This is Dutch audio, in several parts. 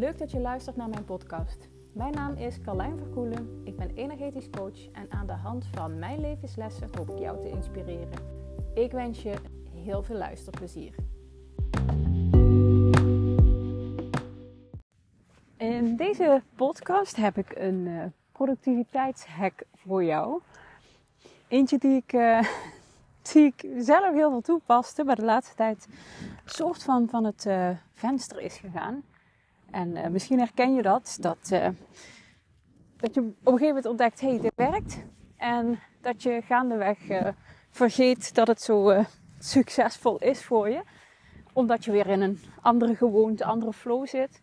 Leuk dat je luistert naar mijn podcast. Mijn naam is Carlijn Verkoelen. Ik ben energetisch coach en aan de hand van mijn levenslessen hoop ik jou te inspireren. Ik wens je heel veel luisterplezier. In deze podcast heb ik een uh, productiviteitshack voor jou. Eentje die ik, uh, die ik zelf heel veel toepaste, maar de laatste tijd soort van van het uh, venster is gegaan. En misschien herken je dat, dat, dat je op een gegeven moment ontdekt, hey, dit werkt. En dat je gaandeweg vergeet dat het zo succesvol is voor je. Omdat je weer in een andere gewoonte, andere flow zit.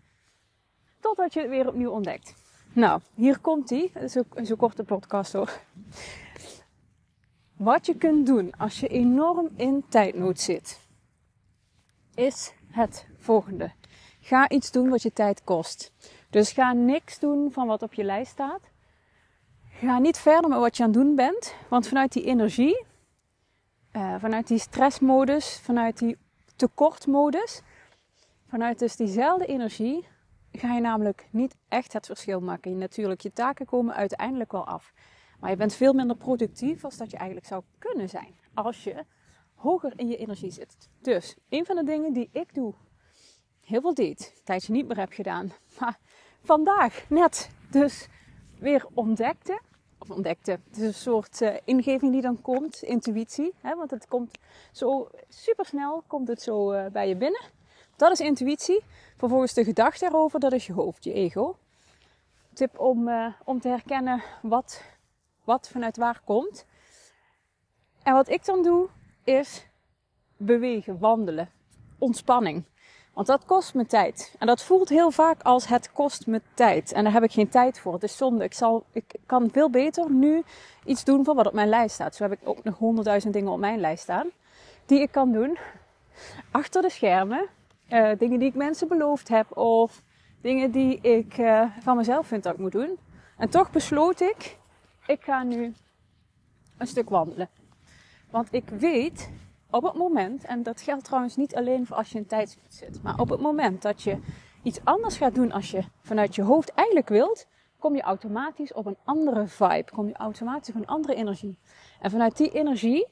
Totdat je het weer opnieuw ontdekt. Nou, hier komt die. Dat is ook een korte podcast hoor. Wat je kunt doen als je enorm in tijdnood zit, is het volgende. Ga iets doen wat je tijd kost. Dus ga niks doen van wat op je lijst staat. Ga niet verder met wat je aan het doen bent. Want vanuit die energie, uh, vanuit die stressmodus, vanuit die tekortmodus, vanuit dus diezelfde energie, ga je namelijk niet echt het verschil maken. Natuurlijk, je taken komen uiteindelijk wel af. Maar je bent veel minder productief als dat je eigenlijk zou kunnen zijn. Als je hoger in je energie zit. Dus, een van de dingen die ik doe, heel veel deed, tijdje niet meer heb gedaan. Maar vandaag net dus weer ontdekte. Of ontdekte. Het is een soort uh, ingeving die dan komt, intuïtie. Hè, want het komt zo super snel, komt het zo uh, bij je binnen. Dat is intuïtie. Vervolgens de gedachte erover, dat is je hoofd, je ego. Tip om, uh, om te herkennen wat, wat vanuit waar komt. En wat ik dan doe, is bewegen, wandelen, ontspanning. Want dat kost me tijd. En dat voelt heel vaak als het kost me tijd. En daar heb ik geen tijd voor. Het is zonde. Ik, zal, ik kan veel beter nu iets doen van wat op mijn lijst staat. Zo heb ik ook nog honderdduizend dingen op mijn lijst staan. Die ik kan doen. Achter de schermen. Uh, dingen die ik mensen beloofd heb of dingen die ik uh, van mezelf vind dat ik moet doen. En toch besloot ik, ik ga nu een stuk wandelen. Want ik weet op het moment, en dat geldt trouwens niet alleen voor als je in tijd zit, maar op het moment dat je iets anders gaat doen als je vanuit je hoofd eigenlijk wilt, kom je automatisch op een andere vibe, kom je automatisch op een andere energie. En vanuit die energie,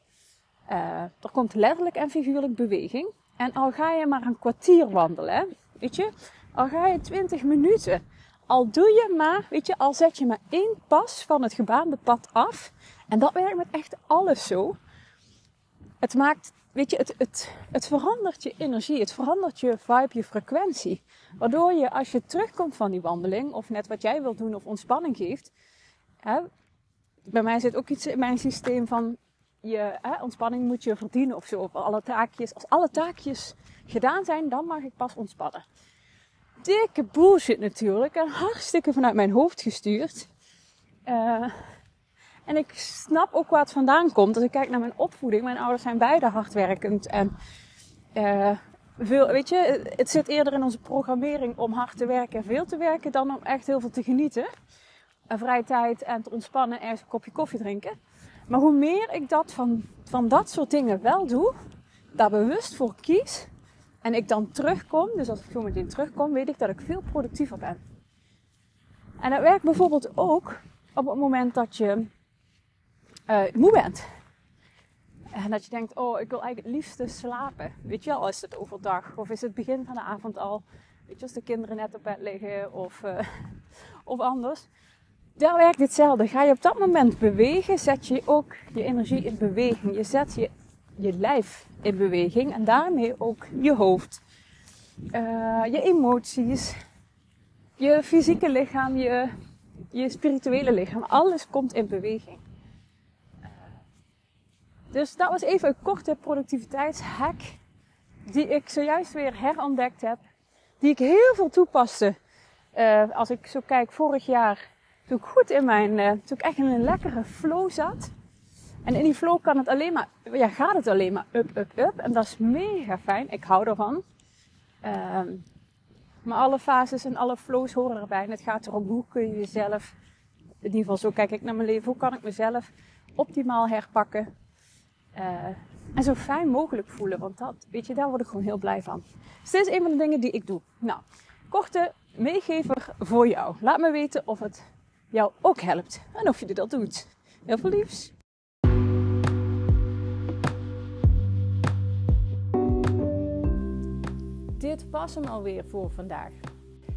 uh, er komt letterlijk en figuurlijk beweging. En al ga je maar een kwartier wandelen, weet je, al ga je 20 minuten, al doe je maar, weet je, al zet je maar één pas van het gebaande pad af. En dat werkt met echt alles zo. Het maakt, weet je, het, het, het verandert je energie, het verandert je vibe, je frequentie. Waardoor je als je terugkomt van die wandeling, of net wat jij wilt doen, of ontspanning geeft. Hè, bij mij zit ook iets in mijn systeem van je hè, ontspanning moet je verdienen of zo. Alle taakjes. Als alle taakjes gedaan zijn, dan mag ik pas ontspannen. Dikke bullshit natuurlijk. En hartstikke vanuit mijn hoofd gestuurd. Uh, en ik snap ook waar het vandaan komt. Als ik kijk naar mijn opvoeding. Mijn ouders zijn beide hardwerkend. En uh, veel, weet je, het zit eerder in onze programmering om hard te werken en veel te werken. Dan om echt heel veel te genieten. En vrije tijd en te ontspannen en ergens een kopje koffie drinken. Maar hoe meer ik dat van, van dat soort dingen wel doe, daar bewust voor kies en ik dan terugkom, dus als ik zo meteen terugkom, weet ik dat ik veel productiever ben. En dat werkt bijvoorbeeld ook op het moment dat je uh, moe bent. En dat je denkt, oh, ik wil eigenlijk het liefste slapen. Weet je al, is het overdag of is het begin van de avond al? Weet je, als de kinderen net op bed liggen of, uh, of anders daar werkt hetzelfde. Ga je op dat moment bewegen, zet je ook je energie in beweging. Je zet je, je lijf in beweging en daarmee ook je hoofd, uh, je emoties, je fysieke lichaam, je, je spirituele lichaam. Alles komt in beweging. Dus dat was even een korte productiviteitshack die ik zojuist weer herontdekt heb. Die ik heel veel toepaste. Uh, als ik zo kijk, vorig jaar toen ik goed in mijn, uh, toen ik echt in een lekkere flow zat. En in die flow kan het alleen maar, ja, gaat het alleen maar up, up, up. En dat is mega fijn. Ik hou ervan. Um, maar alle fases en alle flows horen erbij. En het gaat erom hoe kun je jezelf, in ieder geval zo kijk ik naar mijn leven, hoe kan ik mezelf optimaal herpakken. Uh, en zo fijn mogelijk voelen. Want dat, weet je, daar word ik gewoon heel blij van. Dus dit is een van de dingen die ik doe. Nou, korte meegever voor jou. Laat me weten of het jou ook helpt en of je dat doet. Heel veel liefs. Dit was hem alweer voor vandaag.